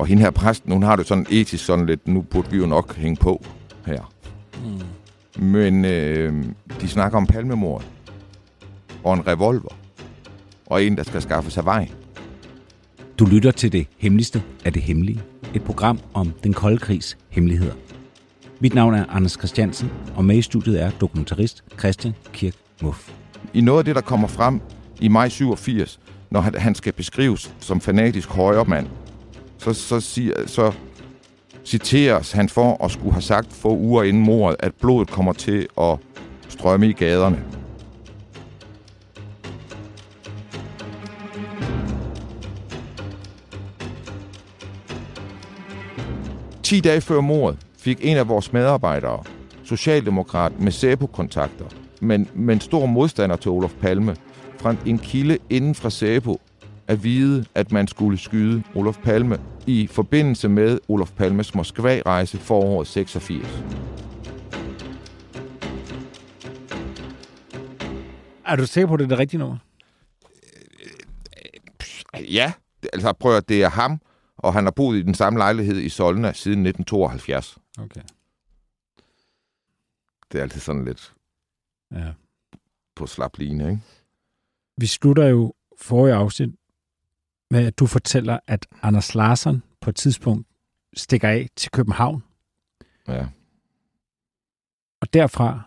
Og hende her præsten, hun har det sådan etisk sådan lidt, nu burde vi jo nok hænge på her. Mm. Men øh, de snakker om palmemord og en revolver og en, der skal skaffe sig vej. Du lytter til det hemmeligste af det hemmelige. Et program om den kolde krigs hemmeligheder. Mit navn er Anders Christiansen, og med i studiet er dokumentarist Christian Kirk Muff. I noget af det, der kommer frem i maj 87, når han, han skal beskrives som fanatisk højremand, så, så, siger, så citeres han for at skulle have sagt få uger inden mordet, at blodet kommer til at strømme i gaderne. Ti dage før mordet fik en af vores medarbejdere, socialdemokrat med SEPO-kontakter, men, men stor modstander til Olof Palme, fra en kilde inden fra SEPO at vide, at man skulle skyde Olof Palme i forbindelse med Olof Palmes Moskva-rejse foråret 86. Er du sikker på, at det er det rigtige nummer? Ja, altså prøv at det er ham, og han har boet i den samme lejlighed i Solna siden 1972. Okay. Det er altid sådan lidt Ja. på slap line, ikke? Vi slutter jo forrige afsnit med, at du fortæller, at Anders Larsson på et tidspunkt stikker af til København, Ja. og derfra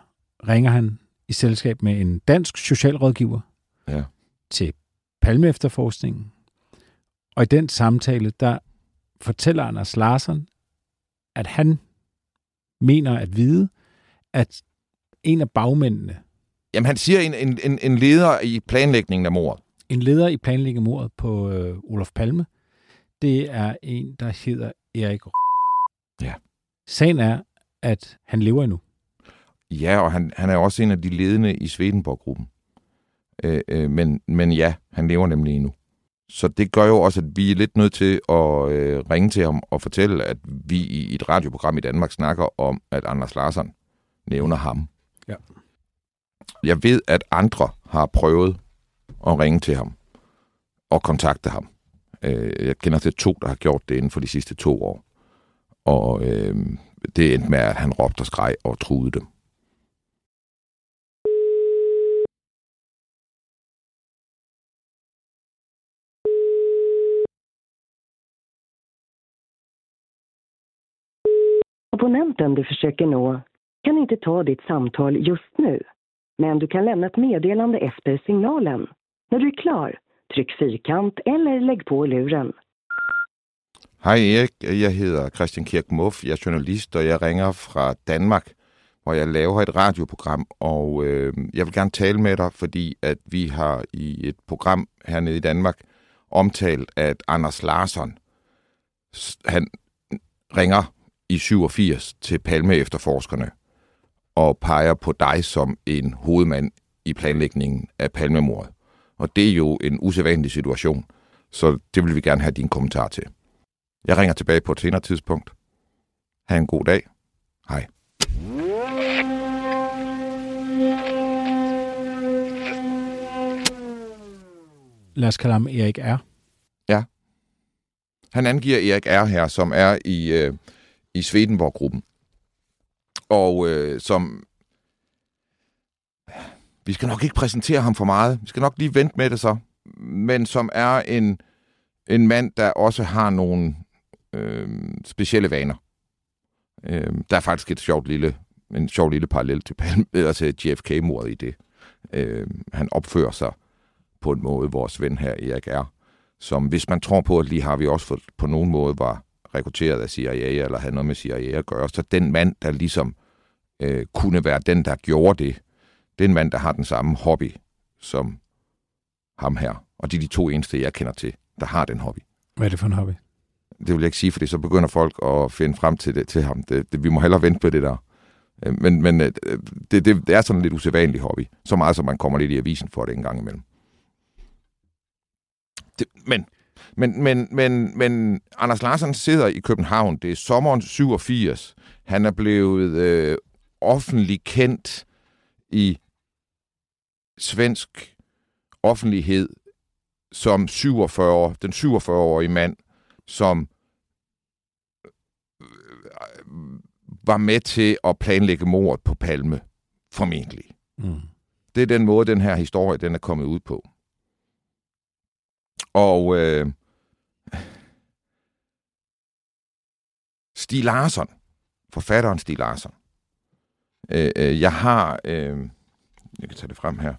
ringer han i selskab med en dansk socialrådgiver Ja. til Palme efterforskningen. Og i den samtale, der fortæller Anders Larsson, at han mener at vide, at en af bagmændene, Jamen, han siger en, en, en, en leder i planlægningen af mordet. En leder i planlægning mordet på øh, Olof Palme, det er en, der hedder Erik Ja. Sagen er, at han lever endnu. Ja, og han, han er også en af de ledende i Swedenborg-gruppen. Øh, øh, men, men ja, han lever nemlig endnu. Så det gør jo også, at vi er lidt nødt til at øh, ringe til ham og fortælle, at vi i et radioprogram i Danmark snakker om, at Anders Larsson nævner ham. Ja. Jeg ved, at andre har prøvet at ringe til ham og kontakte ham. Øh, jeg kender til to, der har gjort det inden for de sidste to år. Og øh, det endte med, at han råbte og skreg og truede dem. Abonnenten du försöker nå kan inte ta ditt samtal just nu. Men du kan lämna ett meddelande efter signalen. När du är klar, tryck fyrkant eller lägg på luren. Hej Erik, jeg hedder Christian Kirk Muff, jeg er journalist, og jeg ringer fra Danmark, hvor jeg laver et radioprogram, og øh, jeg vil gerne tale med dig, fordi at vi har i et program hernede i Danmark omtalt, at Anders Larsson, han ringer i 87 til Palme efterforskerne og peger på dig som en hovedmand i planlægningen af Palmemordet. Og det er jo en usædvanlig situation, så det vil vi gerne have din kommentar til. Jeg ringer tilbage på et senere tidspunkt. Ha' en god dag. Hej. Lad os kalde ham Erik R. Han angiver Erik R. her, som er i, øh, i Swedenborg-gruppen. Og øh, som... Vi skal nok ikke præsentere ham for meget. Vi skal nok lige vente med det så. Men som er en, en mand, der også har nogle øh, specielle vaner. Øh, der er faktisk et sjovt lille, en sjov lille parallel til, eller til altså JFK-mordet i det. Øh, han opfører sig på en måde, vores ven her, Erik er, som hvis man tror på, at lige har vi også fået, på nogen måde var rekrutteret af CIA, eller havde noget med CIA at gøre, så den mand, der ligesom øh, kunne være den, der gjorde det, det er en mand, der har den samme hobby som ham her. Og de er de to eneste, jeg kender til, der har den hobby. Hvad er det for en hobby? det vil jeg ikke sige, fordi så begynder folk at finde frem til, det, til ham. Det, det, vi må hellere vente på det der. Øh, men, men øh, det, det, det er sådan en lidt usædvanlig hobby. Så meget, som man kommer lidt i avisen for det en gang imellem. Det, men, men, men, men, men Anders Larsen sidder i København. Det er sommeren 87. Han er blevet øh, offentlig kendt i svensk offentlighed som 47, den 47-årige mand, som øh, var med til at planlægge mordet på Palme, formentlig. Mm. Det er den måde, den her historie den er kommet ud på. Og øh, Stig Larsson, forfatteren Stig Larsson. Øh, øh, jeg har, øh, jeg kan tage det frem her.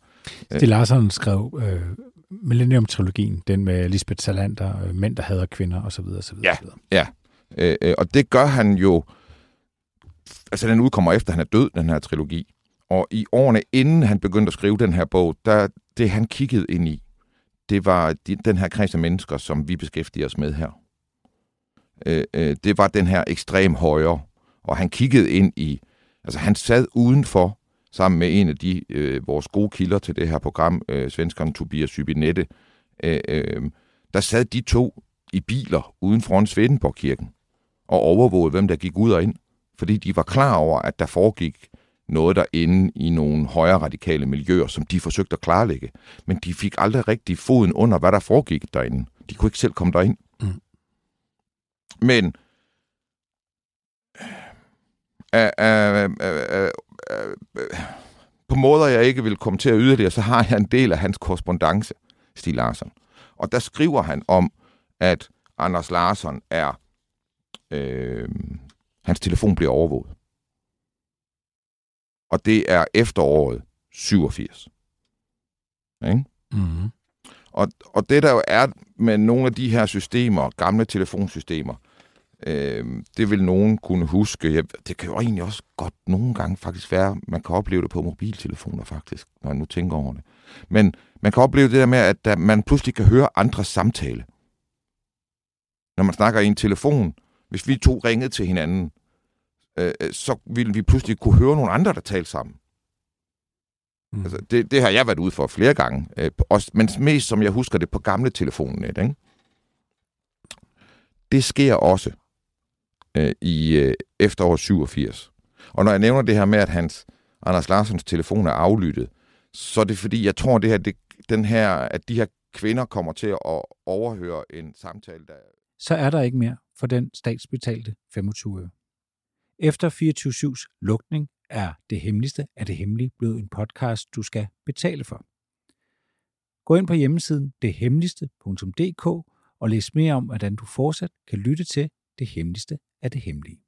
Stig Larsson skrev øh, Millennium-trilogien, den med Lisbeth Salander, øh, Mænd, der hader kvinder osv. osv. Ja, ja. Øh, øh, og det gør han jo, altså den udkommer efter, han er død, den her trilogi. Og i årene inden han begyndte at skrive den her bog, der, det han kiggede ind i, det var de, den her kreds af mennesker, som vi beskæftiger os med her. Øh, øh, det var den her ekstrem højre, og han kiggede ind i, altså han sad udenfor, sammen med en af de øh, vores gode kilder til det her program, øh, svenskeren Tobias Hybinette, øh, øh, der sad de to i biler uden foran Svedenborg-kirken og overvågede, hvem der gik ud og ind, fordi de var klar over, at der foregik noget derinde i nogle højere radikale miljøer, som de forsøgte at klarlægge. Men de fik aldrig rigtig foden under, hvad der foregik derinde. De kunne ikke selv komme derind. Mm. Men øh, øh, øh, på måder, jeg ikke vil kommentere yderligere, så har jeg en del af hans korrespondence, Stig Larsson. Og der skriver han om, at Anders Larsson er... Øh, hans telefon bliver overvåget. Og det er efteråret 87. Ikke? Mm-hmm. Og, og det der jo er med nogle af de her systemer, gamle telefonsystemer, øh, det vil nogen kunne huske. Jeg, det kan jo egentlig også godt nogle gange faktisk være, man kan opleve det på mobiltelefoner faktisk, når jeg nu tænker over det. Men man kan opleve det der med, at der, man pludselig kan høre andres samtale. Når man snakker i en telefon, hvis vi to ringede til hinanden, øh, så ville vi pludselig kunne høre nogle andre, der talte sammen. Mm. Altså, det, det har jeg været ude for flere gange. Øh, også, men mest som jeg husker det på gamle telefonnet. Ikke? Det sker også øh, i øh, efteråret 87. Og når jeg nævner det her med, at hans Anders Larsens telefon er aflyttet, så er det fordi, jeg tror, det her, det, den her, at de her kvinder kommer til at overhøre en samtale, der... Så er der ikke mere for den statsbetalte 25 øre. Efter 24-7's lukning er Det Hemmeligste af det Hemmelige blevet en podcast, du skal betale for. Gå ind på hjemmesiden dethemmeligste.dk og læs mere om, hvordan du fortsat kan lytte til det Hemmeligste af det Hemmelige.